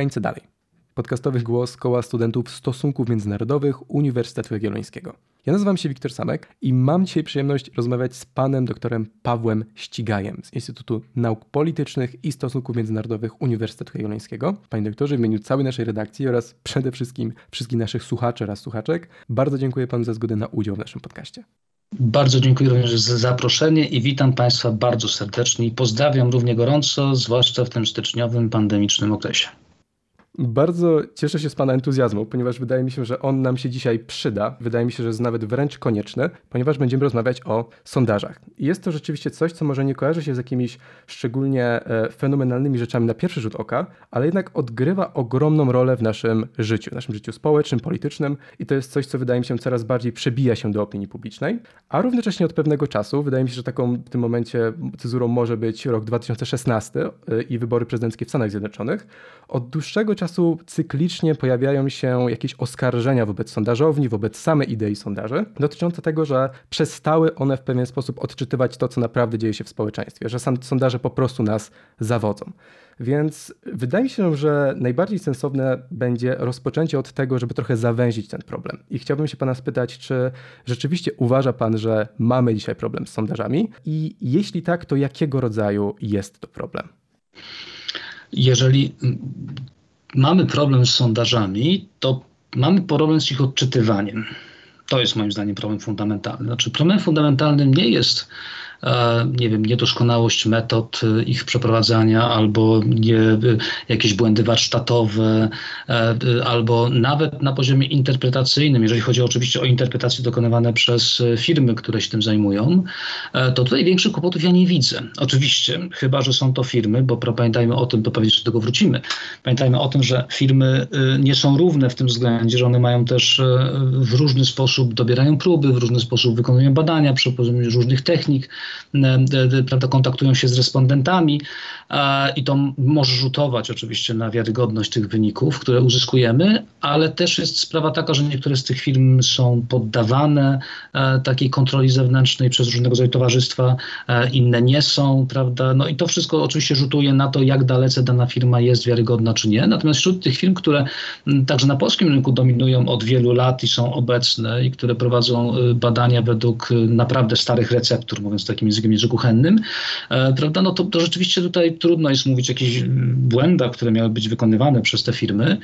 granice dalej. Podcastowy głos Koła Studentów Stosunków Międzynarodowych Uniwersytetu Jagiellońskiego. Ja nazywam się Wiktor Samek i mam dzisiaj przyjemność rozmawiać z panem doktorem Pawłem Ścigajem z Instytutu Nauk Politycznych i Stosunków Międzynarodowych Uniwersytetu Jagiellońskiego. Panie doktorze, w imieniu całej naszej redakcji oraz przede wszystkim wszystkich naszych słuchaczy oraz słuchaczek, bardzo dziękuję panu za zgodę na udział w naszym podcaście. Bardzo dziękuję również za zaproszenie i witam Państwa bardzo serdecznie i pozdrawiam równie gorąco, zwłaszcza w tym styczniowym pandemicznym okresie. Bardzo cieszę się z Pana entuzjazmu, ponieważ wydaje mi się, że on nam się dzisiaj przyda. Wydaje mi się, że jest nawet wręcz konieczny, ponieważ będziemy rozmawiać o sondażach. Jest to rzeczywiście coś, co może nie kojarzy się z jakimiś szczególnie e, fenomenalnymi rzeczami na pierwszy rzut oka, ale jednak odgrywa ogromną rolę w naszym życiu, w naszym życiu społecznym, politycznym i to jest coś, co wydaje mi się coraz bardziej przebija się do opinii publicznej, a równocześnie od pewnego czasu, wydaje mi się, że taką w tym momencie cezurą może być rok 2016 e, i wybory prezydenckie w Stanach Zjednoczonych. Od dłuższego czasu cyklicznie pojawiają się jakieś oskarżenia wobec sondażowni, wobec samej idei sondaży, dotyczące tego, że przestały one w pewien sposób odczytywać to, co naprawdę dzieje się w społeczeństwie, że sondaże po prostu nas zawodzą. Więc wydaje mi się, że najbardziej sensowne będzie rozpoczęcie od tego, żeby trochę zawęzić ten problem. I chciałbym się Pana spytać, czy rzeczywiście uważa Pan, że mamy dzisiaj problem z sondażami? I jeśli tak, to jakiego rodzaju jest to problem? Jeżeli mamy problem z sondażami, to mamy problem z ich odczytywaniem. To jest moim zdaniem problem fundamentalny. Znaczy, problemem fundamentalnym nie jest nie wiem, niedoskonałość metod e, ich przeprowadzania albo nie, e, jakieś błędy warsztatowe, albo nawet na poziomie interpretacyjnym, jeżeli chodzi oczywiście o interpretacje dokonywane przez firmy, które się tym zajmują, to tutaj większych kłopotów ja nie widzę. Oczywiście, chyba że są to firmy, bo pamiętajmy o tym, to pewnie do tego wrócimy. Pamiętajmy o tym, że firmy nie są równe w tym względzie, że one mają też w różny sposób dobierają próby, w różny sposób wykonują badania przy różnych technik, E, e, prawda, kontaktują się z respondentami i to może rzutować oczywiście na wiarygodność tych wyników, które uzyskujemy, ale też jest sprawa taka, że niektóre z tych firm są poddawane e, takiej kontroli zewnętrznej przez różnego rodzaju towarzystwa, inne nie są, prawda? No i to wszystko oczywiście rzutuje na to, jak dalece dana firma jest wiarygodna czy nie. Natomiast wśród tych firm, które także na polskim rynku dominują od wielu lat i są obecne i które prowadzą badania według naprawdę starych receptur, mówiąc takim językiem kuchennym, e, prawda, no to, to rzeczywiście tutaj trudno jest mówić o jakichś błędach, które miały być wykonywane przez te firmy.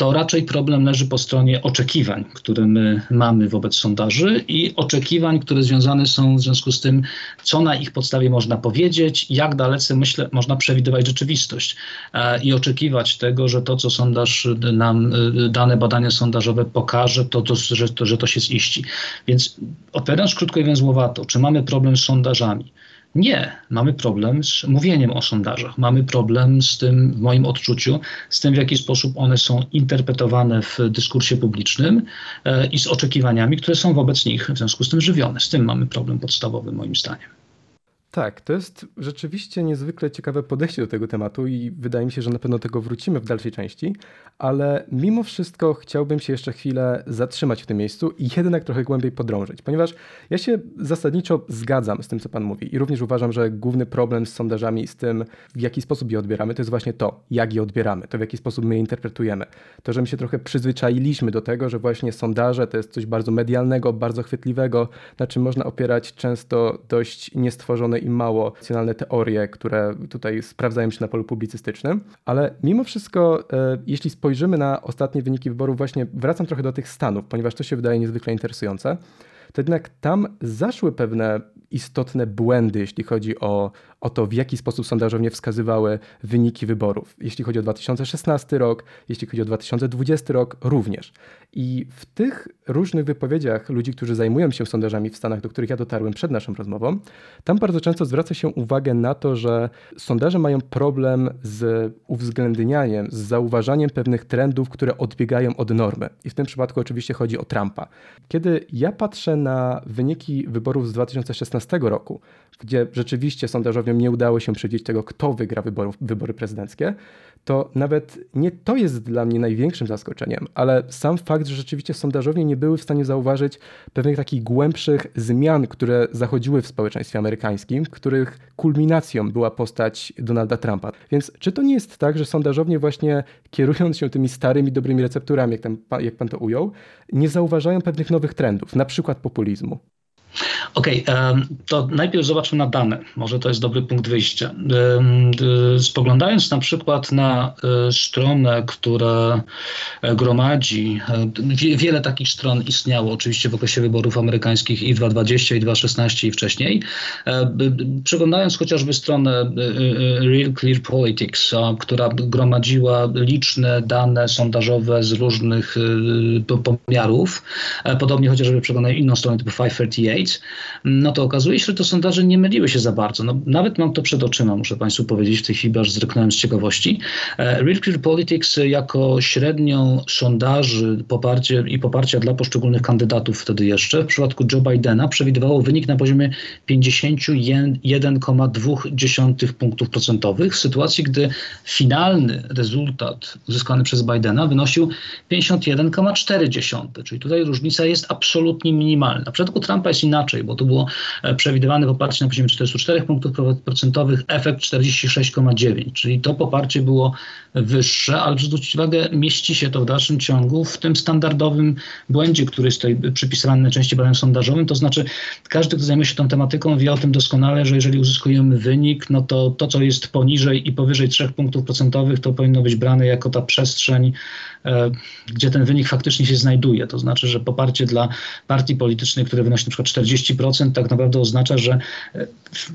To raczej problem leży po stronie oczekiwań, które my mamy wobec sondaży i oczekiwań, które związane są w związku z tym, co na ich podstawie można powiedzieć, jak dalece, myślę, można przewidywać rzeczywistość e, i oczekiwać tego, że to, co sondaż nam, e, dane badania sondażowe pokaże, to, to, że, to, że to się ziści. Więc odpowiadając krótko i węzłowato, czy mamy problem z sondażami? Nie, mamy problem z mówieniem o sondażach. Mamy problem z tym, w moim odczuciu, z tym, w jaki sposób one są interpretowane w dyskursie publicznym e, i z oczekiwaniami, które są wobec nich w związku z tym żywione. Z tym mamy problem podstawowy, moim zdaniem. Tak, to jest rzeczywiście niezwykle ciekawe podejście do tego tematu i wydaje mi się, że na pewno tego wrócimy w dalszej części, ale mimo wszystko chciałbym się jeszcze chwilę zatrzymać w tym miejscu i jednak trochę głębiej podrążyć, ponieważ ja się zasadniczo zgadzam z tym, co Pan mówi i również uważam, że główny problem z sondażami, z tym, w jaki sposób je odbieramy, to jest właśnie to, jak je odbieramy, to w jaki sposób my je interpretujemy. To, że my się trochę przyzwyczailiśmy do tego, że właśnie sondaże to jest coś bardzo medialnego, bardzo chwytliwego, na czym można opierać często dość niestworzone i mało racjonalne teorie, które tutaj sprawdzają się na polu publicystycznym, ale mimo wszystko, e, jeśli spojrzymy na ostatnie wyniki wyborów, właśnie wracam trochę do tych Stanów, ponieważ to się wydaje niezwykle interesujące, to jednak tam zaszły pewne istotne błędy, jeśli chodzi o, o to, w jaki sposób sondażownie wskazywały wyniki wyborów. Jeśli chodzi o 2016 rok, jeśli chodzi o 2020 rok, również. I w tych różnych wypowiedziach ludzi, którzy zajmują się sondażami w Stanach, do których ja dotarłem przed naszą rozmową, tam bardzo często zwraca się uwagę na to, że sondaże mają problem z uwzględnianiem, z zauważaniem pewnych trendów, które odbiegają od normy. I w tym przypadku oczywiście chodzi o Trumpa. Kiedy ja patrzę na wyniki wyborów z 2016 roku, gdzie rzeczywiście nie udało się przewidzieć tego, kto wygra wyborów, wybory prezydenckie, to nawet nie to jest dla mnie największym zaskoczeniem, ale sam fakt, że rzeczywiście sondażownie nie były w stanie zauważyć pewnych takich głębszych zmian, które zachodziły w społeczeństwie amerykańskim, których kulminacją była postać Donalda Trumpa. Więc czy to nie jest tak, że sondażownie właśnie kierując się tymi starymi, dobrymi recepturami, jak, tam, jak pan to ujął, nie zauważają pewnych nowych trendów, na przykład populizmu? Okej, okay, to najpierw zobaczmy na dane. Może to jest dobry punkt wyjścia. Spoglądając na przykład na e, stronę, która e, gromadzi, e, wiele takich stron istniało oczywiście w okresie wyborów amerykańskich i 2020, i 2016 i wcześniej. Przeglądając chociażby stronę Real Clear Politics, która gromadziła liczne dane sondażowe z różnych pomiarów, podobnie chociażby przeglądając inną stronę typu 538, no to okazuje się, że te sondaże nie myliły się za bardzo. No, nawet mam to przed oczyma, muszę Państwu powiedzieć w tej chwili, aż zryknąłem z ciekawości. E, Real Clear Politics jako średnią sondaży poparcie i poparcia dla poszczególnych kandydatów wtedy jeszcze, w przypadku Joe Bidena przewidywało wynik na poziomie 51,2 punktów procentowych, w sytuacji, gdy finalny rezultat uzyskany przez Bidena wynosił 51,4, czyli tutaj różnica jest absolutnie minimalna. W przypadku Trumpa jest inaczej, bo to było e, przewidywane poparcie na poziomie 44 punktów procentowych, efekt 46,9, czyli to poparcie było wyższe, ale zwrócić uwagę, mieści się to w dalszym ciągu w tym standardowym błędzie, który jest tutaj przypisany najczęściej badaniom sondażowym, to znaczy każdy, kto zajmuje się tą tematyką wie o tym doskonale, że jeżeli uzyskujemy wynik, no to to, co jest poniżej i powyżej 3 punktów procentowych, to powinno być brane jako ta przestrzeń, e, gdzie ten wynik faktycznie się znajduje, to znaczy, że poparcie dla partii politycznych, które wynosi np. 40 30% tak naprawdę oznacza, że e,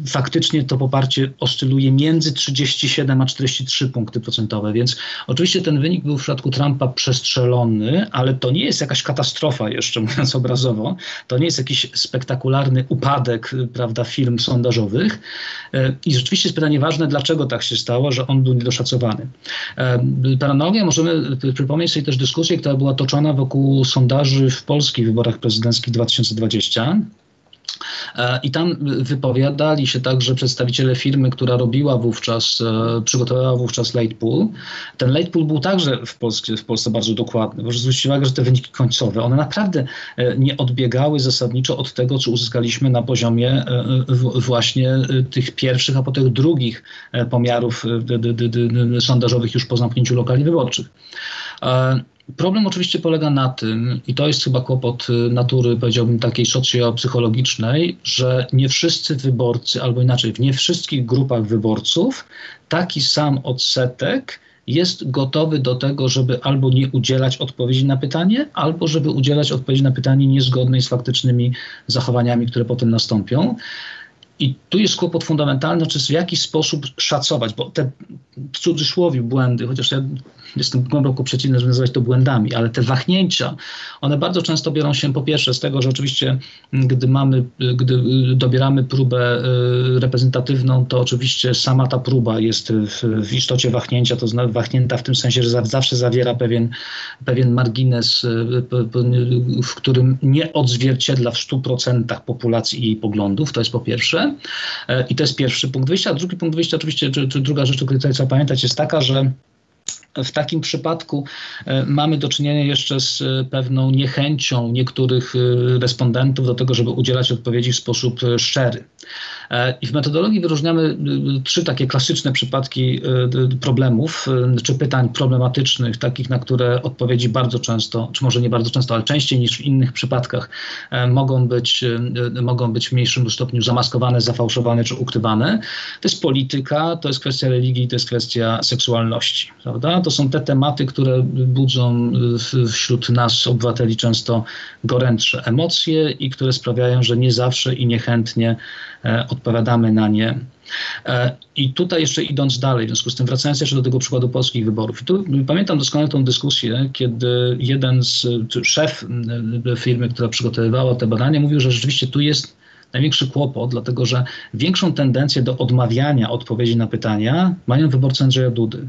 faktycznie to poparcie oscyluje między 37 a 43 punkty procentowe. Więc oczywiście ten wynik był w przypadku Trumpa przestrzelony, ale to nie jest jakaś katastrofa, jeszcze mówiąc obrazowo. To nie jest jakiś spektakularny upadek, y, prawda, firm sondażowych. E, I rzeczywiście jest pytanie ważne, dlaczego tak się stało, że on był niedoszacowany. E, Paranoia, możemy przypomnieć sobie też dyskusję, która była toczona wokół sondaży w polskich wyborach prezydenckich 2020. E, I tam wypowiadali się także przedstawiciele firmy, która robiła wówczas, e, przygotowała wówczas late pool. Ten late pool był także w Polsce, w Polsce bardzo dokładny. Proszę zwrócić uwagę, że te wyniki końcowe, one naprawdę e, nie odbiegały zasadniczo od tego, co uzyskaliśmy na poziomie właśnie tych pierwszych, a potem drugich pomiarów sondażowych już po zamknięciu lokali wyborczych. Problem oczywiście polega na tym, i to jest chyba kłopot y, natury, powiedziałbym, takiej socjopsychologicznej, że nie wszyscy wyborcy, albo inaczej, w nie wszystkich grupach wyborców taki sam odsetek jest gotowy do tego, żeby albo nie udzielać odpowiedzi na pytanie, albo żeby udzielać odpowiedzi na pytanie niezgodnej z faktycznymi zachowaniami, które potem nastąpią. I tu jest kłopot fundamentalny, czy w jaki sposób szacować, bo te w cudzysłowie błędy, chociaż ja jestem głęboko przeciwny, żeby nazywać to błędami, ale te wahnięcia, one bardzo często biorą się po pierwsze z tego, że oczywiście gdy mamy, gdy dobieramy próbę y, reprezentatywną, to oczywiście sama ta próba jest w, w istocie wahnięcia, to znaczy wahnięta w tym sensie, że zawsze zawiera pewien, pewien margines, y, w którym nie odzwierciedla w 100% populacji i jej poglądów, to jest po pierwsze. E, I to jest pierwszy punkt wyjścia. A drugi punkt wyjścia, oczywiście, czy, czy druga rzecz, o której trzeba pamiętać, jest taka, że w takim przypadku e, mamy do czynienia jeszcze z e, pewną niechęcią niektórych e, respondentów do tego, żeby udzielać odpowiedzi w sposób szczery. I w metodologii wyróżniamy trzy takie klasyczne przypadki problemów czy pytań problematycznych, takich, na które odpowiedzi bardzo często, czy może nie bardzo często, ale częściej niż w innych przypadkach mogą być, mogą być w mniejszym stopniu zamaskowane, zafałszowane czy ukrywane. To jest polityka, to jest kwestia religii, to jest kwestia seksualności, prawda? To są te tematy, które budzą wśród nas, obywateli, często gorętsze emocje i które sprawiają, że nie zawsze i niechętnie e, odpowiadamy na nie. E, I tutaj jeszcze idąc dalej, w związku z tym wracając jeszcze do tego przykładu polskich wyborów. I tu pamiętam doskonale tą dyskusję, kiedy jeden z szef firmy, która przygotowywała te badania, mówił, że rzeczywiście tu jest największy kłopot, dlatego że większą tendencję do odmawiania odpowiedzi na pytania mają wyborcy Andrzeja Dudy.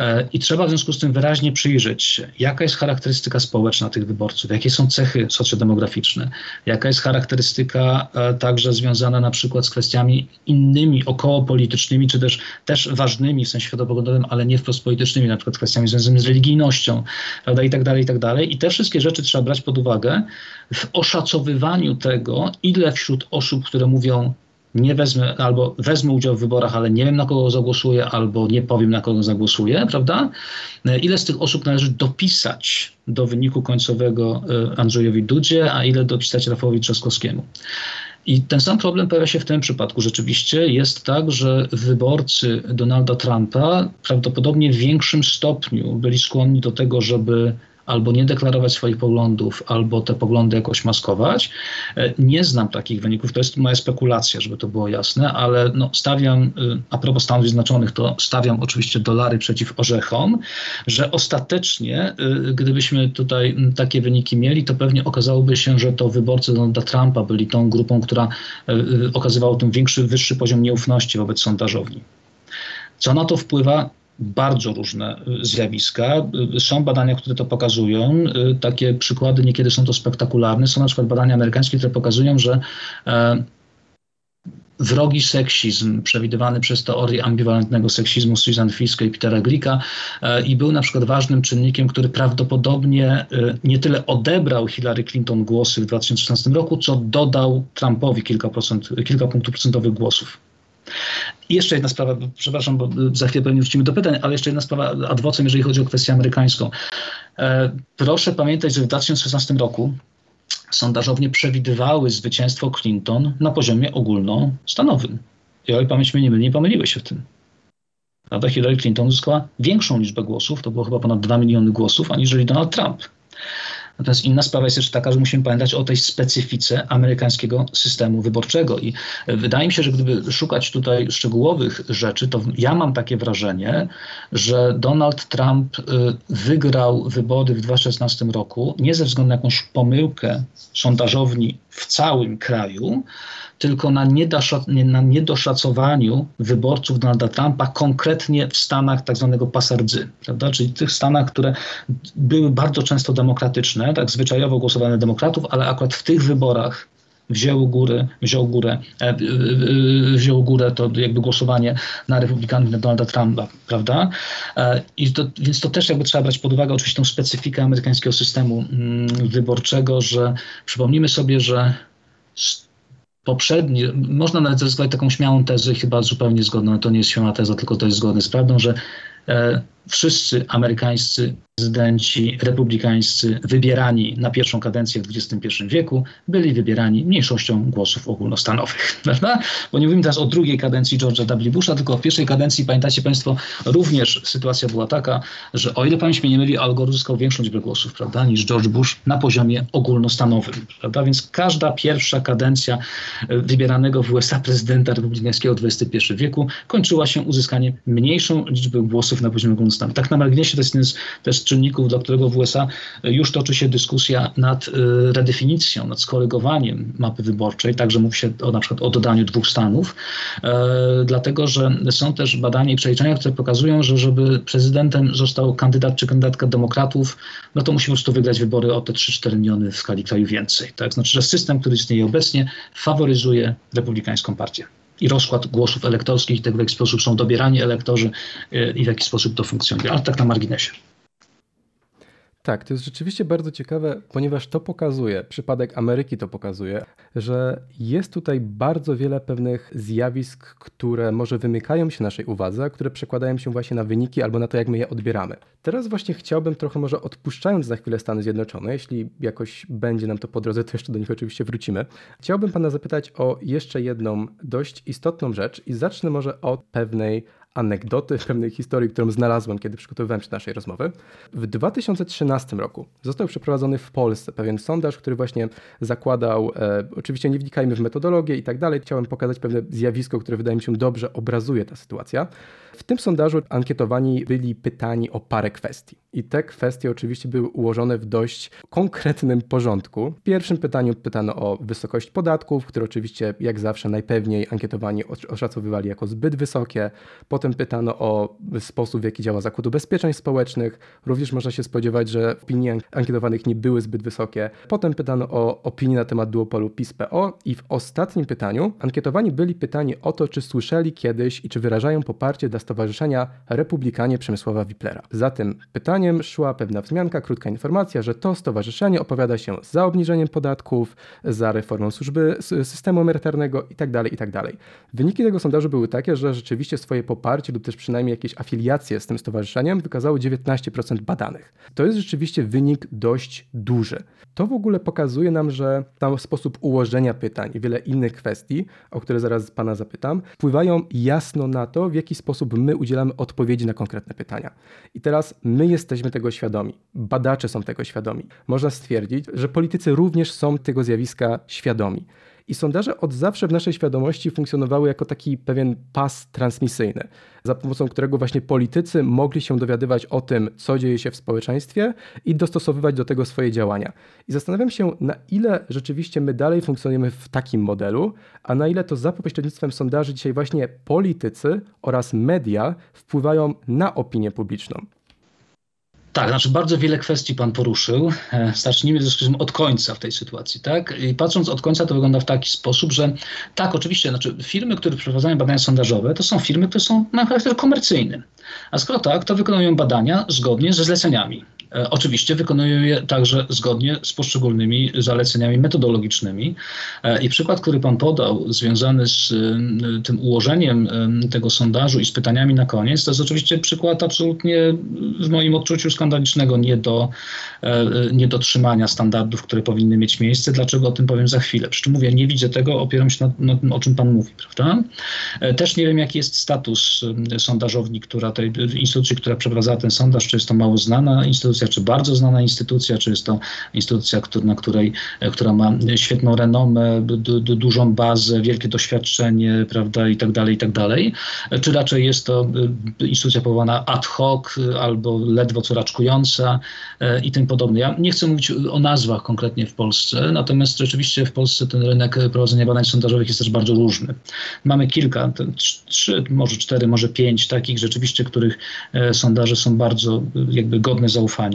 E, I trzeba w związku z tym wyraźnie przyjrzeć się, jaka jest charakterystyka społeczna tych wyborców, jakie są cechy socjodemograficzne, jaka jest charakterystyka e, także związana na przykład z kwestiami innymi, okołopolitycznymi, czy też, też ważnymi w sensie światopoglądowym, ale nie wprost politycznymi, na przykład kwestiami związanymi z religijnością, prawda, i tak dalej, i tak dalej. I te wszystkie rzeczy trzeba brać pod uwagę w oszacowywaniu tego, ile wśród osób, które mówią nie wezmę, albo wezmę udział w wyborach, ale nie wiem na kogo zagłosuję, albo nie powiem na kogo zagłosuję, prawda? Ile z tych osób należy dopisać do wyniku końcowego e, Andrzejowi Dudzie, a ile dopisać Rafałowi Trzaskowskiemu? I ten sam problem pojawia się w tym przypadku. Rzeczywiście jest tak, że wyborcy Donalda Trumpa prawdopodobnie w większym stopniu byli skłonni do tego, żeby albo nie deklarować swoich poglądów, albo te poglądy jakoś maskować. E, nie znam takich wyników, to jest moja spekulacja, żeby to było jasne, ale no, stawiam, y, a propos Stanów Zjednoczonych, to stawiam oczywiście dolary przeciw orzechom, że ostatecznie, y, gdybyśmy tutaj takie wyniki mieli, to pewnie okazałoby się, że to wyborcy Donalda Trumpa byli tą grupą, która okazywała ten większy, wyższy poziom nieufności wobec sondażowni. Co na to wpływa? Bardzo różne y, zjawiska. Y, są badania, które to pokazują. Y, takie przykłady niekiedy są to spektakularne. Są na przykład badania amerykańskie, które pokazują, że e, wrogi seksizm przewidywany przez teorię ambiwalentnego seksizmu Susan Fiske i Petera Glicka e, i był na przykład ważnym czynnikiem, który prawdopodobnie e, nie tyle odebrał Hillary Clinton głosy w 2016 roku, co dodał Trumpowi kilka, procent, kilka punktów procentowych głosów. I jeszcze jedna sprawa, przepraszam, bo za chwilę pewnie wrócimy do pytań, ale jeszcze jedna sprawa adwocem, jeżeli chodzi o kwestię amerykańską. E, proszę pamiętać, że w 2016 roku sondażownie przewidywały zwycięstwo Clinton na poziomie ogólnostanowym. I o ile pamięć mnie nie myli, nie pomyliły się w tym. Prawda? Hillary Clinton uzyskała większą liczbę głosów, to było chyba ponad 2 miliony głosów, aniżeli Donald Trump. Natomiast inna sprawa jest jeszcze taka, że musimy pamiętać o tej specyfice amerykańskiego systemu wyborczego. I wydaje mi się, że gdyby szukać tutaj szczegółowych rzeczy, to ja mam takie wrażenie, że Donald Trump y, wygrał wybory w 2016 roku nie ze względu na jakąś pomyłkę sondażowni w całym kraju, tylko na, na niedoszacowaniu wyborców Donalda Trumpa, konkretnie w stanach tak zwanego pasardzy, prawda? czyli tych stanach, które były bardzo często demokratyczne, tak zwyczajowo głosowane demokratów, ale akurat w tych wyborach wzięło górę, wziął górę, e, e, e, wziął górę to jakby głosowanie na republikanów na Donalda Trumpa, prawda? I to, więc to też jakby trzeba brać pod uwagę oczywiście tą specyfikę amerykańskiego systemu mm, wyborczego, że przypomnijmy sobie, że poprzedni, można nawet zaryzykować taką śmiałą tezę, chyba zupełnie zgodną, to nie jest śmiała teza, tylko to jest zgodne z prawdą, że e, wszyscy amerykańscy prezydenci republikańscy wybierani na pierwszą kadencję w XXI wieku byli wybierani mniejszością głosów ogólnostanowych. Prawda? Bo nie mówimy teraz o drugiej kadencji George'a W. Busha, tylko w pierwszej kadencji, pamiętacie Państwo, również sytuacja była taka, że o ile pamięć mnie nie myli, Al Gore uzyskał większą liczbę głosów prawda, niż George Bush na poziomie ogólnostanowym. Prawda? Więc każda pierwsza kadencja e, wybieranego w USA prezydenta republikańskiego XXI wieku kończyła się uzyskaniem mniejszą liczby głosów na poziomie ogólnostanowym. Tak na marginesie to jest też czynników, dla którego w USA już toczy się dyskusja nad y, redefinicją, nad skorygowaniem mapy wyborczej, także mówi się o, na przykład o dodaniu dwóch stanów, e, dlatego że są też badania i przeliczenia, które pokazują, że żeby prezydentem został kandydat czy kandydatka demokratów, no to musi po prostu wygrać wybory o te 3-4 miliony w skali kraju więcej. Tak? Znaczy, że system, który istnieje obecnie, faworyzuje republikańską partię i rozkład głosów elektorskich, tego, w jaki sposób są dobierani elektorzy i w jaki sposób to funkcjonuje. Ale tak na marginesie. Tak, to jest rzeczywiście bardzo ciekawe, ponieważ to pokazuje, przypadek Ameryki to pokazuje, że jest tutaj bardzo wiele pewnych zjawisk, które może wymykają się naszej uwadze, które przekładają się właśnie na wyniki albo na to, jak my je odbieramy. Teraz właśnie chciałbym trochę może odpuszczając na chwilę Stany Zjednoczone, jeśli jakoś będzie nam to po drodze, to jeszcze do nich oczywiście wrócimy. Chciałbym pana zapytać o jeszcze jedną dość istotną rzecz i zacznę może od pewnej anegdoty, pewnej historii, którą znalazłem, kiedy przygotowywałem się do naszej rozmowy. W 2013 roku został przeprowadzony w Polsce pewien sondaż, który właśnie zakładał, e, oczywiście nie wnikajmy w metodologię i tak dalej, chciałem pokazać pewne zjawisko, które wydaje mi się dobrze obrazuje ta sytuacja. W tym sondażu ankietowani byli pytani o parę kwestii. I te kwestie oczywiście były ułożone w dość konkretnym porządku. W pierwszym pytaniu pytano o wysokość podatków, które oczywiście jak zawsze najpewniej ankietowani oszacowywali jako zbyt wysokie. Po Potem pytano o sposób, w jaki działa Zakład Ubezpieczeń Społecznych. Również można się spodziewać, że opinie ankietowanych nie były zbyt wysokie. Potem pytano o opinię na temat duopolu PiS-PO i w ostatnim pytaniu ankietowani byli pytani o to, czy słyszeli kiedyś i czy wyrażają poparcie dla Stowarzyszenia Republikanie Przemysława Wiplera. Za tym pytaniem szła pewna wzmianka, krótka informacja, że to stowarzyszenie opowiada się za obniżeniem podatków, za reformą służby systemu emerytalnego itd., tak itd. Tak Wyniki tego sondażu były takie, że rzeczywiście swoje poparcie lub też przynajmniej jakieś afiliacje z tym stowarzyszeniem wykazało 19% badanych. To jest rzeczywiście wynik dość duży. To w ogóle pokazuje nam, że tam sposób ułożenia pytań i wiele innych kwestii, o które zaraz Pana zapytam, wpływają jasno na to, w jaki sposób my udzielamy odpowiedzi na konkretne pytania. I teraz my jesteśmy tego świadomi, badacze są tego świadomi. Można stwierdzić, że politycy również są tego zjawiska świadomi. I sondaże od zawsze w naszej świadomości funkcjonowały jako taki pewien pas transmisyjny, za pomocą którego właśnie politycy mogli się dowiadywać o tym, co dzieje się w społeczeństwie i dostosowywać do tego swoje działania. I zastanawiam się, na ile rzeczywiście my dalej funkcjonujemy w takim modelu, a na ile to za pośrednictwem sondaży dzisiaj właśnie politycy oraz media wpływają na opinię publiczną. Tak, znaczy bardzo wiele kwestii Pan poruszył. E, zacznijmy od końca w tej sytuacji, tak? I patrząc od końca to wygląda w taki sposób, że tak, oczywiście, znaczy firmy, które przeprowadzają badania sondażowe, to są firmy, które są na charakter komercyjny. A skoro tak, to wykonują badania zgodnie ze zleceniami. E, oczywiście wykonują je także zgodnie z poszczególnymi zaleceniami metodologicznymi. E, I przykład, który Pan podał, związany z e, tym ułożeniem tego sondażu i z pytaniami na koniec, to jest oczywiście przykład absolutnie w moim odczuciu skandalicznego nie do, niedotrzymania standardów, które powinny mieć miejsce. Dlaczego o tym powiem za chwilę? Przy czym mówię, nie widzę tego, opieram się na, na tym, o czym Pan mówi, prawda? Też nie wiem, jaki jest status sondażowni, która tej instytucji, która przeprowadzała ten sondaż, czy jest to mało znana instytucja, instytucja, czy bardzo znana instytucja, czy jest to instytucja, na której, która ma świetną renomę, dużą bazę, wielkie doświadczenie, prawda, i tak dalej, i tak dalej, czy raczej jest to y, instytucja powołana ad hoc albo ledwo co raczkująca i tym podobne. Ja nie chcę mówić o nazwach konkretnie w Polsce, natomiast rzeczywiście w Polsce ten rynek prowadzenia badań sondażowych jest też bardzo różny. Mamy kilka, trzy, może cztery, może pięć takich rzeczywiście, których e, sondaże są bardzo jakby godne zaufania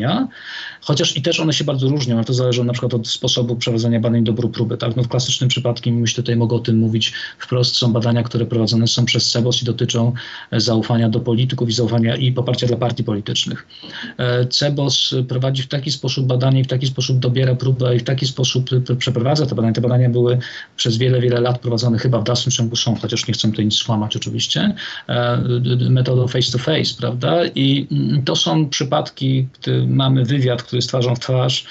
chociaż i też one się bardzo różnią, ale to zależy na przykład od sposobu prowadzenia badań dobru próby. Tak? No w klasycznym przypadku, myślę, tutaj mogę o tym mówić wprost, są badania, które prowadzone są przez CEBOS i dotyczą e, zaufania do polityków i zaufania i poparcia dla partii politycznych. E, CEBOS prowadzi w taki sposób badanie, w taki sposób dobiera próbę i w taki sposób przeprowadza te badania. Te badania były przez wiele, wiele lat prowadzone, chyba w dalszym ciągu są, chociaż nie chcę tutaj nic skłamać oczywiście, e, metodą face to face, prawda? I mm, to są przypadki, gdy mamy wywiad, który jest twarzą w twarz,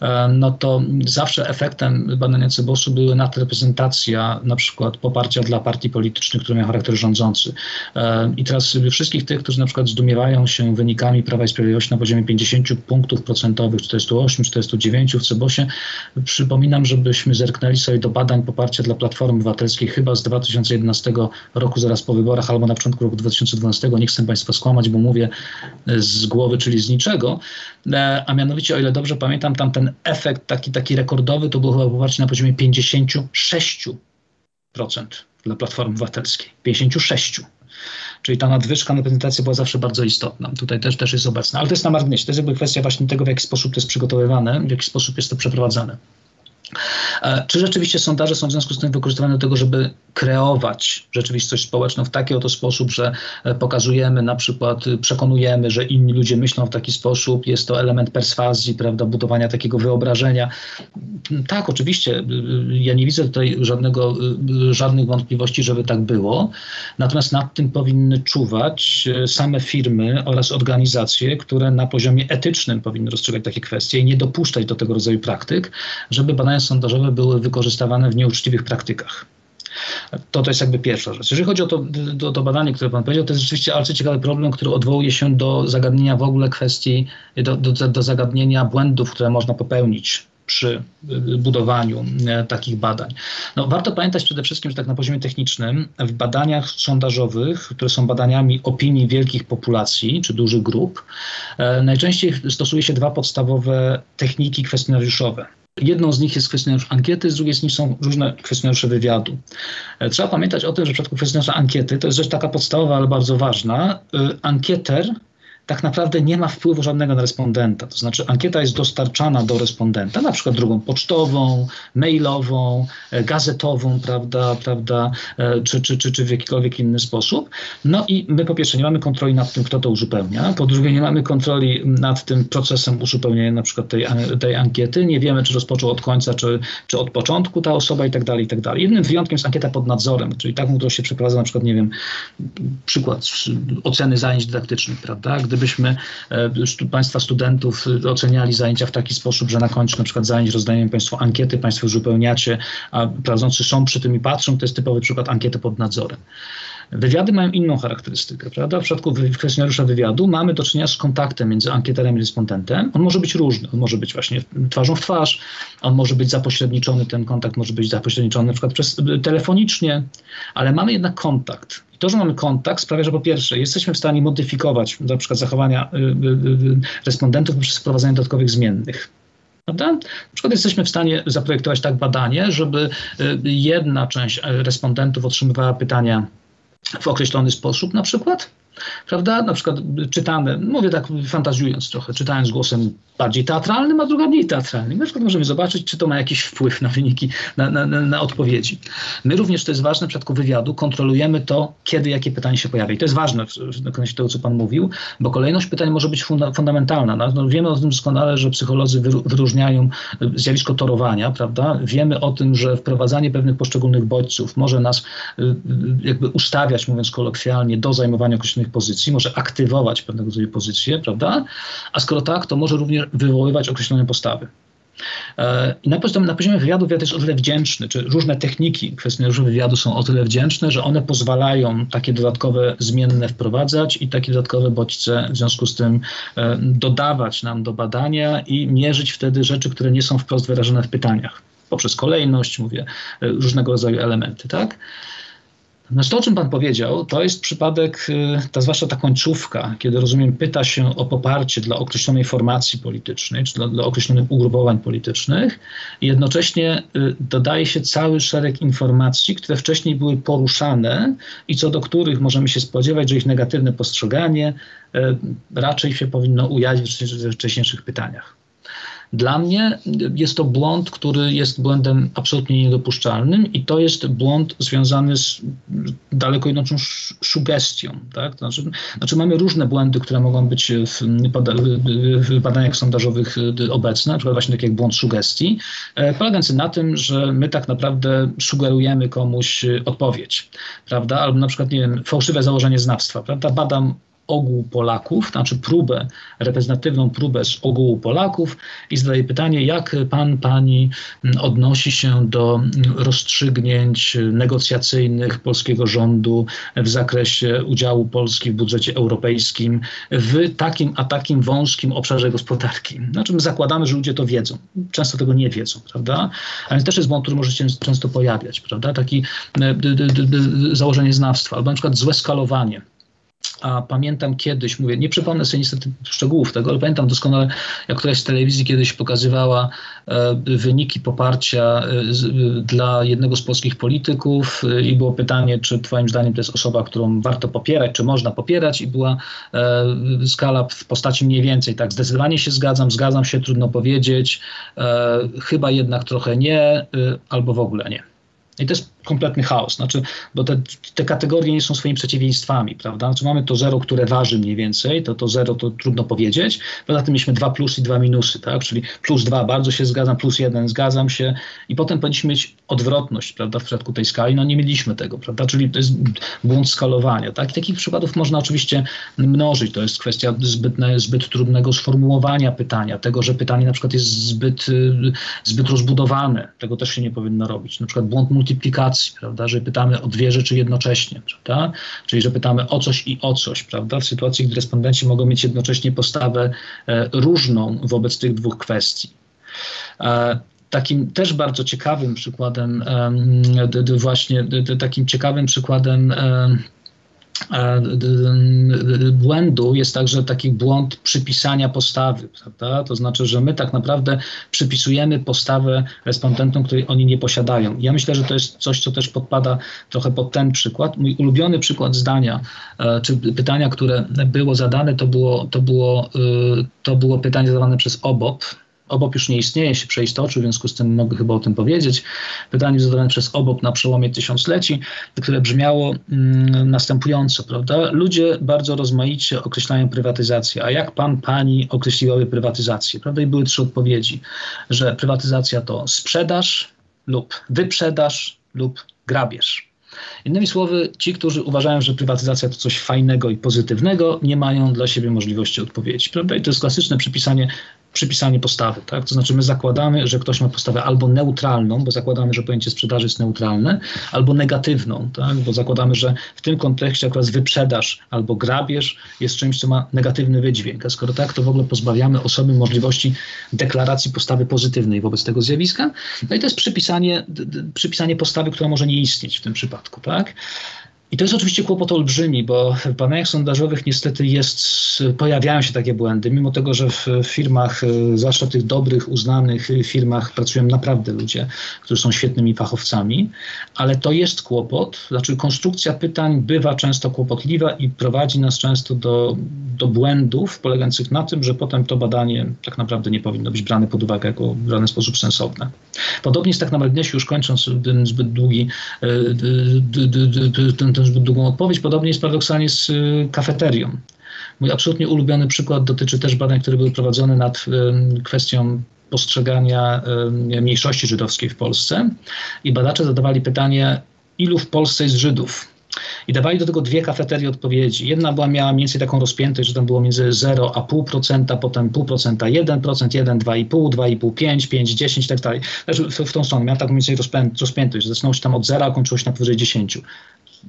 e, no to zawsze efektem badania Cebosu były nadreprezentacja na przykład poparcia dla partii politycznych, które miały charakter rządzący. E, I teraz wszystkich tych, którzy na przykład zdumiewają się wynikami Prawa i Sprawiedliwości na poziomie 50 punktów procentowych, 48, 49 w Cebosie, przypominam, żebyśmy zerknęli sobie do badań poparcia dla Platformy Obywatelskiej chyba z 2011 roku, zaraz po wyborach, albo na początku roku 2012. Nie chcę Państwa skłamać, bo mówię z głowy, czyli z niczego. E, a mianowicie, o ile dobrze pamiętam, tam ten efekt taki, taki rekordowy to było chyba poparcie na poziomie 56% dla Platformy Obywatelskiej. 56%. Czyli ta nadwyżka na prezentacji była zawsze bardzo istotna. Tutaj też, też jest obecna. Ale to jest na marginesie. To jest jakby kwestia właśnie tego, w jaki sposób to jest przygotowywane, w jaki sposób jest to przeprowadzane. E, czy rzeczywiście sondaże są w związku z tym wykorzystywane do tego, żeby kreować rzeczywistość społeczną w taki oto sposób, że e, pokazujemy na przykład, y, przekonujemy, że inni ludzie myślą w taki sposób, jest to element perswazji, prawda, budowania takiego wyobrażenia. Tak, oczywiście, y, y, ja nie widzę tutaj żadnego, żadnych wątpliwości, żeby tak było, natomiast nad tym powinny czuwać same firmy oraz organizacje, które na poziomie etycznym powinny rozstrzygać takie kwestie i nie dopuszczać do tego rodzaju praktyk, żeby badania sondażowe były wykorzystywane w nieuczciwych praktykach. To, to jest jakby pierwsza rzecz. Jeżeli chodzi o to, to, badanie, które Pan powiedział, to jest rzeczywiście bardzo ciekawy problem, który odwołuje się do zagadnienia w ogóle kwestii, do, do, do zagadnienia błędów, które można popełnić przy budowaniu e, takich badań. No, warto pamiętać przede wszystkim, że tak na poziomie technicznym w badaniach sondażowych, które są badaniami opinii wielkich populacji czy dużych grup, e, najczęściej stosuje się dwa podstawowe techniki kwestionariuszowe. Jedną z nich jest kwestionariusz ankiety, z drugiej z nich są różne kwestionariusze wywiadu. E, trzeba pamiętać o tym, że w przypadku kwestionariusza ankiety, to jest rzecz taka podstawowa, ale bardzo ważna, ankieter tak naprawdę nie ma wpływu żadnego na respondenta. To znaczy ankieta jest dostarczana do respondenta, na przykład drogą pocztową, mailową, e, gazetową, prawda, prawda e, czy, czy, czy, czy w jakikolwiek inny sposób. No i my po pierwsze nie mamy kontroli nad tym, kto to uzupełnia, po drugie nie mamy kontroli nad tym procesem uzupełniania na przykład tej, tej ankiety, nie wiemy, czy rozpoczął od końca, czy, czy od początku ta osoba i tak dalej, i tak dalej. Jednym wyjątkiem jest ankieta pod nadzorem, czyli taką, którą się przeprowadza na przykład, nie wiem, przykład oceny zajęć dydaktycznych, prawda, gdy gdybyśmy e, Państwa studentów oceniali zajęcia w taki sposób, że na końcu na przykład zajęć rozdajemy Państwu ankiety, Państwo uzupełniacie, a prowadzący są przy tym i patrzą, to jest typowy przykład ankiety pod nadzorem. Wywiady mają inną charakterystykę, prawda? W przypadku kwestionariusza wywiadu mamy do czynienia z kontaktem między ankieterem i respondentem. On może być różny. On może być właśnie twarzą w twarz, on może być zapośredniczony, ten kontakt może być zapośredniczony na przykład przez, telefonicznie, ale mamy jednak kontakt. I to, że mamy kontakt sprawia, że po pierwsze jesteśmy w stanie modyfikować na przykład zachowania y, y, y, respondentów poprzez wprowadzenie dodatkowych zmiennych. Prawda? Na przykład jesteśmy w stanie zaprojektować tak badanie, żeby jedna część respondentów otrzymywała pytania w określony sposób na przykład, prawda? Na przykład czytamy, mówię tak fantazjując trochę, czytając głosem bardziej teatralnym, a druga mniej teatralnym. Na przykład możemy zobaczyć, czy to ma jakiś wpływ na wyniki, na, na, na odpowiedzi. My również, to jest ważne w przypadku wywiadu, kontrolujemy to, kiedy jakie pytanie się pojawia. I to jest ważne w kontekście tego, co Pan mówił, bo kolejność pytań może być funda fundamentalna. No, no, wiemy o tym doskonale, że psycholodzy wyróżniają zjawisko torowania, prawda? Wiemy o tym, że wprowadzanie pewnych poszczególnych bodźców może nas y, y, jakby ustawiać, mówiąc kolokwialnie, do zajmowania określonych pozycji, może aktywować pewnego rodzaju pozycje, prawda? A skoro tak, to może również wywoływać określone postawy. E, I na poziomie, na poziomie wywiadu wywiad jest o tyle wdzięczny, czy różne techniki kwestionariusza wywiadu są o tyle wdzięczne, że one pozwalają takie dodatkowe zmienne wprowadzać i takie dodatkowe bodźce w związku z tym e, dodawać nam do badania i mierzyć wtedy rzeczy, które nie są wprost wyrażone w pytaniach. Poprzez kolejność, mówię, e, różnego rodzaju elementy, tak? Znaczy to, o czym Pan powiedział, to jest przypadek, y, ta zwłaszcza ta końcówka, kiedy rozumiem, pyta się o poparcie dla określonej formacji politycznej, czy dla, dla określonych ugrupowań politycznych, i jednocześnie y, dodaje się cały szereg informacji, które wcześniej były poruszane i co do których możemy się spodziewać, że ich negatywne postrzeganie y, raczej się powinno ujawnić w wcześniejszych pytaniach. Dla mnie jest to błąd, który jest błędem absolutnie niedopuszczalnym i to jest błąd związany z daleko idącą sugestią. Tak? Znaczy, znaczy mamy różne błędy, które mogą być w, w badaniach sondażowych obecne, na przykład właśnie tak jak błąd sugestii, e, polegający na tym, że my tak naprawdę sugerujemy komuś odpowiedź, prawda? Albo na przykład, nie wiem, fałszywe założenie znawstwa, prawda? Badam ogół Polaków, znaczy próbę, reprezentatywną próbę z ogółu Polaków i zadaje pytanie, jak pan, pani odnosi się do rozstrzygnięć negocjacyjnych polskiego rządu w zakresie udziału Polski w budżecie europejskim w takim a takim wąskim obszarze gospodarki. Znaczy my zakładamy, że ludzie to wiedzą. Często tego nie wiedzą, prawda? Ale też jest błąd, który może się często pojawiać, prawda? Taki e, założenie znawstwa, albo na przykład złe skalowanie a pamiętam kiedyś, mówię, nie przypomnę sobie niestety szczegółów tego, ale pamiętam doskonale, jak któraś z telewizji kiedyś pokazywała e, wyniki poparcia e, e, dla jednego z polskich polityków e, i było pytanie, czy twoim zdaniem to jest osoba, którą warto popierać, czy można popierać i była e, skala w postaci mniej więcej, tak, zdecydowanie się zgadzam, zgadzam się, trudno powiedzieć, e, chyba jednak trochę nie, albo w ogóle nie. I to jest kompletny chaos, znaczy, bo te, te kategorie nie są swoimi przeciwieństwami, prawda? Znaczy mamy to zero, które waży mniej więcej, to to zero to trudno powiedzieć, poza tym mieliśmy dwa plus i dwa minusy, tak? Czyli plus dwa bardzo się zgadzam, plus jeden zgadzam się i potem powinniśmy mieć odwrotność, prawda, w przypadku tej skali, no nie mieliśmy tego, prawda? Czyli to jest błąd skalowania, tak? I takich przykładów można oczywiście mnożyć, to jest kwestia zbyt trudnego sformułowania pytania, tego, że pytanie na przykład jest zbyt, y, zbyt rozbudowane, tego też się nie powinno robić, na przykład błąd multiplikacji, prawda, że pytamy o dwie rzeczy jednocześnie, prawda, czyli że pytamy o coś i o coś, prawda, w sytuacji, gdy respondenci mogą mieć jednocześnie postawę e, różną wobec tych dwóch kwestii. E, takim też bardzo ciekawym przykładem, właśnie takim ciekawym przykładem błędu jest także taki błąd przypisania postawy, prawda? To znaczy, że my tak naprawdę przypisujemy postawę respondentom, której oni nie posiadają. Ja myślę, że to jest coś, co też podpada trochę pod ten przykład. Mój ulubiony przykład zdania, e, czy pytania, które było zadane, to było, to było, e, to było pytanie zadawane przez OBOP, OBOP już nie istnieje, się przeistoczył, w związku z tym mogę chyba o tym powiedzieć. Pytanie zadane przez OBOP na przełomie tysiącleci, które brzmiało mm, następująco, prawda? Ludzie bardzo rozmaicie określają prywatyzację, a jak pan, pani określiłaby prywatyzację, prawda? I były trzy odpowiedzi, że prywatyzacja to sprzedaż lub wyprzedaż lub grabież. Innymi słowy, ci, którzy uważają, że prywatyzacja to coś fajnego i pozytywnego, nie mają dla siebie możliwości odpowiedzi. Prawda? I to jest klasyczne przypisanie przypisanie postawy. Tak? To znaczy my zakładamy, że ktoś ma postawę albo neutralną, bo zakładamy, że pojęcie sprzedaży jest neutralne, albo negatywną, tak? bo zakładamy, że w tym kontekście akurat wyprzedaż albo grabież jest czymś, co ma negatywny wydźwięk. A skoro tak, to w ogóle pozbawiamy osoby możliwości deklaracji postawy pozytywnej wobec tego zjawiska. No i to jest przypisanie, przypisanie postawy, która może nie istnieć w tym przypadku. Tak? I to jest oczywiście kłopot olbrzymi, bo w badaniach sondażowych niestety jest, pojawiają się takie błędy, mimo tego, że w firmach, e, zwłaszcza tych dobrych, uznanych firmach, pracują naprawdę ludzie, którzy są świetnymi fachowcami, ale to jest kłopot. Znaczy, konstrukcja pytań bywa często kłopotliwa i prowadzi nas często do, do błędów polegających na tym, że potem to badanie tak naprawdę nie powinno być brane pod uwagę jako w żaden sposób sensowne. Podobnie jest tak na marginesie, już kończąc ten zbyt długi, ten zbyt długą odpowiedź. Podobnie jest paradoksalnie z y, kafeterią. Mój absolutnie ulubiony przykład dotyczy też badań, które były prowadzone nad kwestią postrzegania mniejszości żydowskiej w Polsce. I badacze zadawali pytanie, ilu w Polsce jest Żydów? I dawali do tego dwie kafeterie odpowiedzi. Jedna była, miała mniej więcej taką rozpiętość, że tam było między 0 a 0,5%, potem 0,5%, 1%, 1, 2,5, 2,5, 5, 5, 10 i tak dalej. Znaczy w, w tą stronę. Miała taką mniej więcej rozpiętość, że zaczynało się tam od 0, a kończyło się na powyżej 10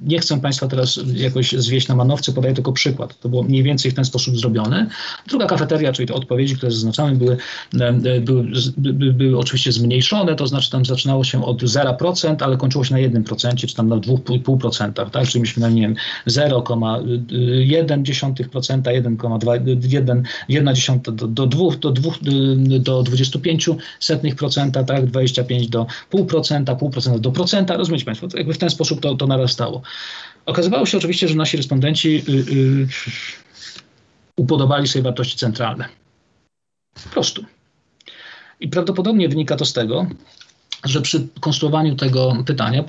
nie chcę Państwa teraz jakoś zwieść na manowce, podaję tylko przykład. To było mniej więcej w ten sposób zrobione. Druga kafeteria, czyli te odpowiedzi, które zaznaczamy, były, e, były, były, były oczywiście zmniejszone, to znaczy tam zaczynało się od 0%, ale kończyło się na 1%, czy tam na 2,5%, tak? Czyli myśmy na, nie wiem, 0,1%, 1,2%, 1 do, do 2, do 2, do 25%, tak? 25 do 0,5%, 0,5% do procenta, rozumiecie Państwo? Jakby w ten sposób to, to narastało. Okazywało się oczywiście, że nasi respondenci y, y, upodobali sobie wartości centralne. Po prostu. I prawdopodobnie wynika to z tego, że przy konstruowaniu tego pytania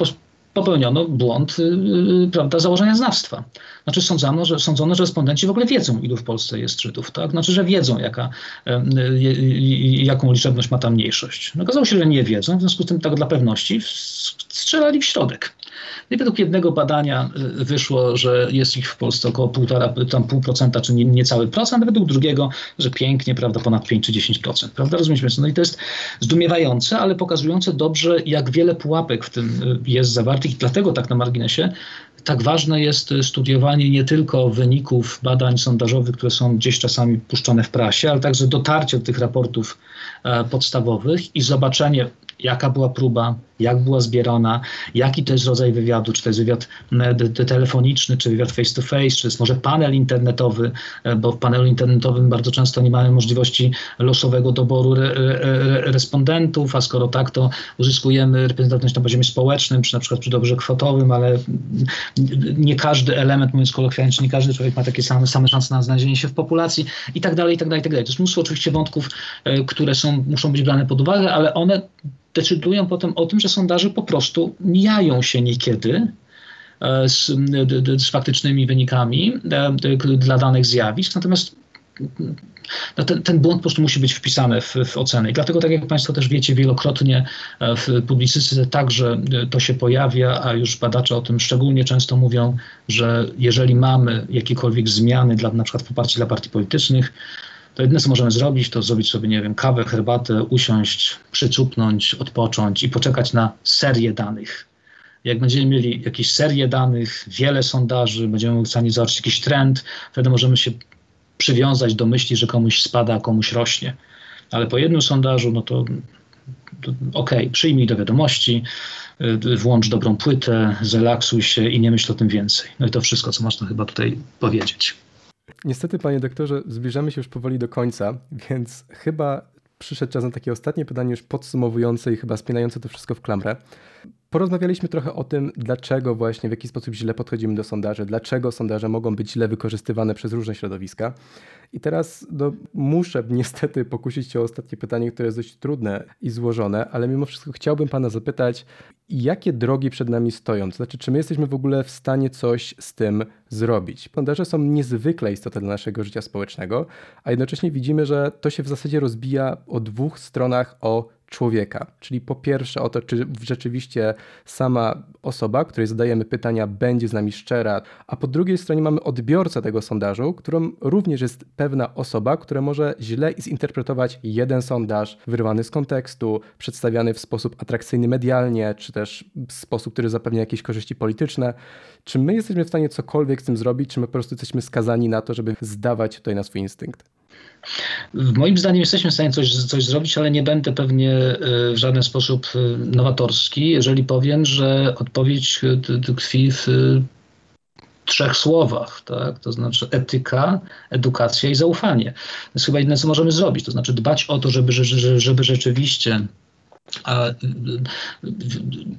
popełniono błąd yy, prawda, założenia znawstwa. Znaczy sądzono że, sądzono, że respondenci w ogóle wiedzą, ilu w Polsce jest Żydów. Tak? Znaczy, że wiedzą, jaka, jaką liczebność ma ta mniejszość. No, okazało się, że nie wiedzą, w związku z tym tak dla pewności strzelali w środek. I według jednego badania y, wyszło, że jest ich w Polsce około półtora, tam pół procenta, czy niecały procent, według drugiego, że pięknie, prawda, ponad 5 czy 10%. Prawda, rozumiecie? No i to jest zdumiewające, ale pokazujące dobrze, jak wiele pułapek w tym y, jest zawartych i dlatego tak na marginesie tak ważne jest studiowanie nie tylko wyników badań sondażowych, które są gdzieś czasami puszczone w prasie, ale także dotarcie do tych raportów e, podstawowych i zobaczenie, jaka była próba, jak była zbierana, jaki to jest rodzaj wywiadu, czy to jest wywiad e, telefoniczny, czy wywiad face to face, czy jest może panel internetowy, e, bo w panelu internetowym bardzo często nie mamy możliwości losowego doboru re, re, respondentów, a skoro tak, to uzyskujemy reprezentatywność na poziomie społecznym, czy na przykład przy dobrze kwotowym, ale nie każdy element, mówiąc kolokwialnie, nie każdy człowiek ma takie same, same szanse na znalezienie się w populacji i tak dalej, i tak dalej, i tak dalej. To jest mnóstwo oczywiście wątków, e, które są, muszą być brane pod uwagę, ale one decydują potem o tym, że sondaże po prostu mijają się niekiedy e, z, z faktycznymi wynikami e, dla danych zjawisk. Natomiast no ten, ten, błąd po prostu musi być wpisany w, w ocenę. I dlatego, tak jak Państwo też wiecie, wielokrotnie e, w publicystyce także to się pojawia, a już badacze o tym szczególnie często mówią, że jeżeli mamy jakiekolwiek zmiany dla na przykład dla partii politycznych, to jedyne, co możemy zrobić, to zrobić sobie, nie wiem, kawę, herbatę, usiąść, przycupnąć, odpocząć i poczekać na serię danych. Jak będziemy mieli jakieś serię danych, wiele sondaży, będziemy w stanie zobaczyć jakiś trend, wtedy możemy się przywiązać do myśli, że komuś spada, a komuś rośnie. Ale po jednym sondażu, no to, okay, przyjmij do wiadomości, y, włącz dobrą płytę, zrelaksuj się i nie myśl o tym więcej. No i to wszystko, co można chyba tutaj powiedzieć. Niestety, panie doktorze, zbliżamy się już powoli do końca, więc chyba przyszedł czas na takie ostatnie pytanie, już podsumowujące i chyba spinające to wszystko w klamrę. Porozmawialiśmy trochę o tym, dlaczego właśnie, w jaki sposób źle podchodzimy do sondaży, dlaczego sondaże mogą być źle wykorzystywane przez różne środowiska. I teraz no, muszę niestety pokusić się o ostatnie pytanie, które jest dość trudne i złożone, ale mimo wszystko chciałbym Pana zapytać, jakie drogi przed nami stoją? To znaczy, czy my jesteśmy w ogóle w stanie coś z tym zrobić? Sondaże są niezwykle istotne dla naszego życia społecznego, a jednocześnie widzimy, że to się w zasadzie rozbija o dwóch stronach o człowieka. Czyli po pierwsze o to, czy rzeczywiście sama osoba, której zadajemy pytania, będzie z nami szczera, a po drugiej stronie mamy odbiorcę tego sondażu, którą również jest pewna osoba, która może źle zinterpretować jeden sondaż wyrwany z kontekstu, przedstawiany w sposób atrakcyjny medialnie, czy też w sposób, który zapewnia jakieś korzyści polityczne. Czy my jesteśmy w stanie cokolwiek z tym zrobić, czy my po prostu jesteśmy skazani na to, żeby zdawać tutaj na swój instynkt? Moim zdaniem jesteśmy w stanie coś, coś zrobić, ale nie będę pewnie e, w żaden sposób e, nowatorski, jeżeli powiem, że odpowiedź e, tkwi w trzech słowach, tak? to znaczy etyka, edukacja i zaufanie. To jest chyba jedyne, co możemy zrobić, to znaczy dbać o to, żeby, żeby rzeczywiście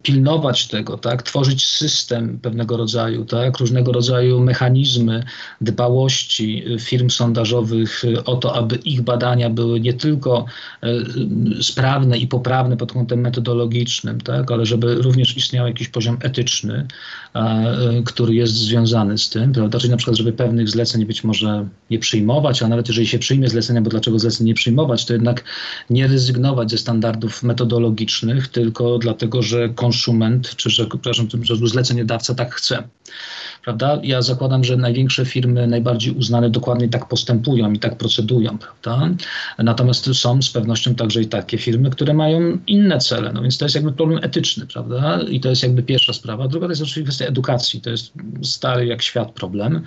pilnować tego, tak, tworzyć system pewnego rodzaju, tak, różnego rodzaju mechanizmy dbałości firm sondażowych o to, aby ich badania były nie tylko sprawne i poprawne pod kątem metodologicznym, tak, ale żeby również istniał jakiś poziom etyczny, który jest związany z tym, prawda, czyli na przykład, żeby pewnych zleceń być może nie przyjmować, a nawet jeżeli się przyjmie zlecenia, bo dlaczego zleceń nie przyjmować, to jednak nie rezygnować ze standardów metodologicznych, technologicznych, tylko dlatego, że konsument, czy że, przepraszam, zleceniodawca tak chce. Prawda? Ja zakładam, że największe firmy, najbardziej uznane, dokładnie tak postępują i tak procedują. Prawda? Natomiast są z pewnością także i takie firmy, które mają inne cele. No więc to jest jakby problem etyczny, prawda? I to jest jakby pierwsza sprawa. Druga to jest oczywiście kwestia edukacji. To jest stary jak świat problem.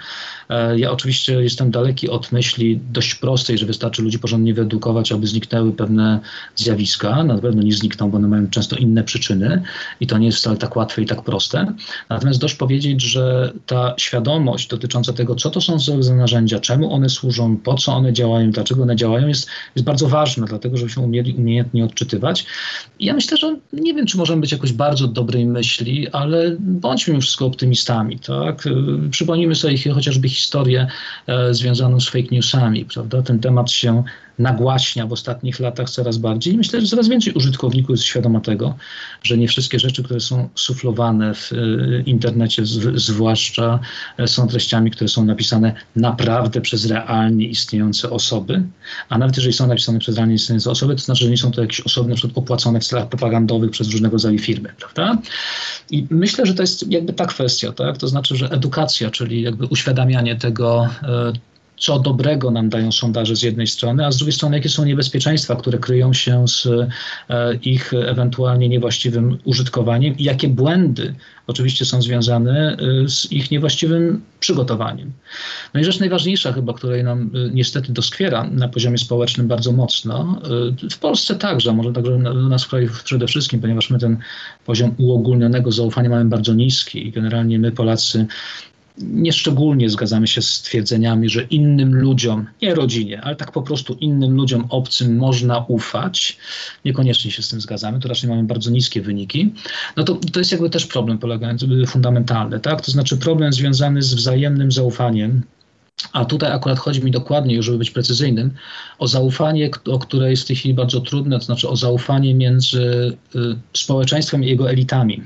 E, ja oczywiście jestem daleki od myśli dość prostej, że wystarczy ludzi porządnie wyedukować, aby zniknęły pewne zjawiska. Na pewno nie znikną, bo one mają często inne przyczyny i to nie jest wcale tak łatwe i tak proste. Natomiast dość powiedzieć, że ta świadomość dotycząca tego, co to są za narzędzia, czemu one służą, po co one działają, dlaczego one działają, jest, jest bardzo ważna, dlatego żebyśmy umieli umiejętnie odczytywać. I ja myślę, że nie wiem, czy możemy być jakoś bardzo dobrej myśli, ale bądźmy już wszystko optymistami. Tak? Przypomnijmy sobie chociażby historię e, związaną z fake newsami. Prawda? Ten temat się nagłaśnia w ostatnich latach coraz bardziej. I myślę, że coraz więcej użytkowników jest świadoma tego, że nie wszystkie rzeczy, które są suflowane w y, internecie, zwłaszcza e, są treściami, które są napisane naprawdę przez realnie istniejące osoby, a nawet jeżeli są napisane przez realnie istniejące osoby, to znaczy, że nie są to jakieś osoby na przykład opłacone w celach propagandowych przez różnego rodzaju firmy, prawda? I myślę, że to jest jakby ta kwestia, tak? To znaczy, że edukacja, czyli jakby uświadamianie tego, e, co dobrego nam dają sondaże z jednej strony, a z drugiej strony jakie są niebezpieczeństwa, które kryją się z e, ich ewentualnie niewłaściwym użytkowaniem i jakie błędy oczywiście są związane e, z ich niewłaściwym przygotowaniem. No i rzecz najważniejsza chyba, której nam e, niestety doskwiera na poziomie społecznym bardzo mocno, w Polsce także, może także u nas w kraju przede wszystkim, ponieważ my ten poziom uogólnionego zaufania mamy bardzo niski i generalnie my Polacy Nieszczególnie zgadzamy się z twierdzeniami, że innym ludziom, nie rodzinie, ale tak po prostu innym ludziom obcym można ufać. Niekoniecznie się z tym zgadzamy, to raczej mamy bardzo niskie wyniki. No to, to jest jakby też problem polegający, fundamentalny, tak? To znaczy problem związany z wzajemnym zaufaniem, a tutaj akurat chodzi mi dokładnie, żeby być precyzyjnym, o zaufanie, o które jest w tej chwili bardzo trudne, to znaczy o zaufanie między y, społeczeństwem i jego elitami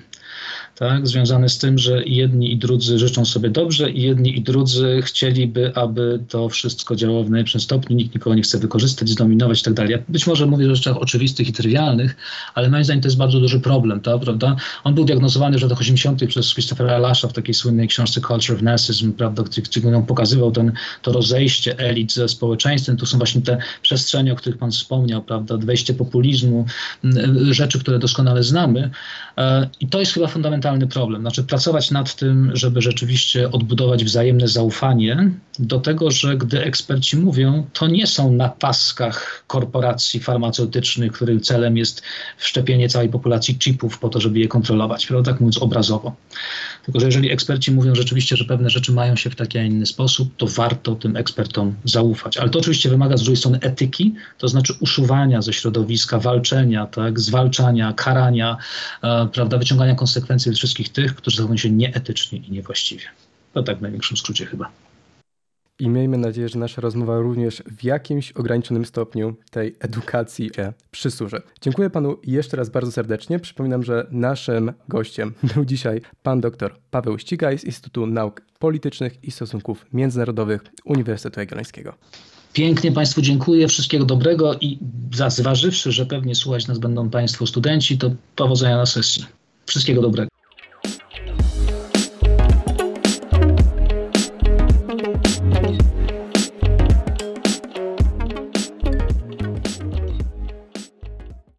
tak, związane z tym, że jedni i drudzy życzą sobie dobrze i jedni i drudzy chcieliby, aby to wszystko działało w najlepszym stopniu, nikt nikogo nie chce wykorzystać, zdominować i tak być może mówię o rzeczach oczywistych i trywialnych, ale moim zdaniem to jest bardzo duży problem, tak, prawda? On był diagnozowany w latach 80. przez Christophera Lasha w takiej słynnej książce Culture of Narcissism, prawda, gdzie on pokazywał ten, to rozejście elit ze społeczeństwem. Tu są właśnie te przestrzenie, o których pan wspomniał, prawda, wejście populizmu, rzeczy, które doskonale znamy. E, I to jest chyba fundamentalne fundamentalny problem. Znaczy, pracować nad tym, żeby rzeczywiście odbudować wzajemne zaufanie do tego, że gdy eksperci mówią, to nie są na paskach korporacji farmaceutycznych, których celem jest wszczepienie całej populacji chipów po to, żeby je kontrolować, prawda? tak mówiąc obrazowo. Tylko, że jeżeli eksperci mówią rzeczywiście, że pewne rzeczy mają się w taki, a inny sposób, to warto tym ekspertom zaufać. Ale to oczywiście wymaga z drugiej strony etyki, to znaczy uszuwania ze środowiska, walczenia, tak, zwalczania, karania, e, prawda, wyciągania konsekwencji wszystkich tych, którzy zachowują się nieetycznie i niewłaściwie. To tak w największym skrócie chyba. I miejmy nadzieję, że nasza rozmowa również w jakimś ograniczonym stopniu tej edukacji przysłuży. Dziękuję panu jeszcze raz bardzo serdecznie. Przypominam, że naszym gościem był dzisiaj pan dr Paweł Ścigaj z Instytutu Nauk Politycznych i Stosunków Międzynarodowych Uniwersytetu Jagiellońskiego. Pięknie Państwu dziękuję, wszystkiego dobrego i zważywszy, że pewnie słuchać nas będą Państwo studenci, to powodzenia na sesji. Wszystkiego dobrego.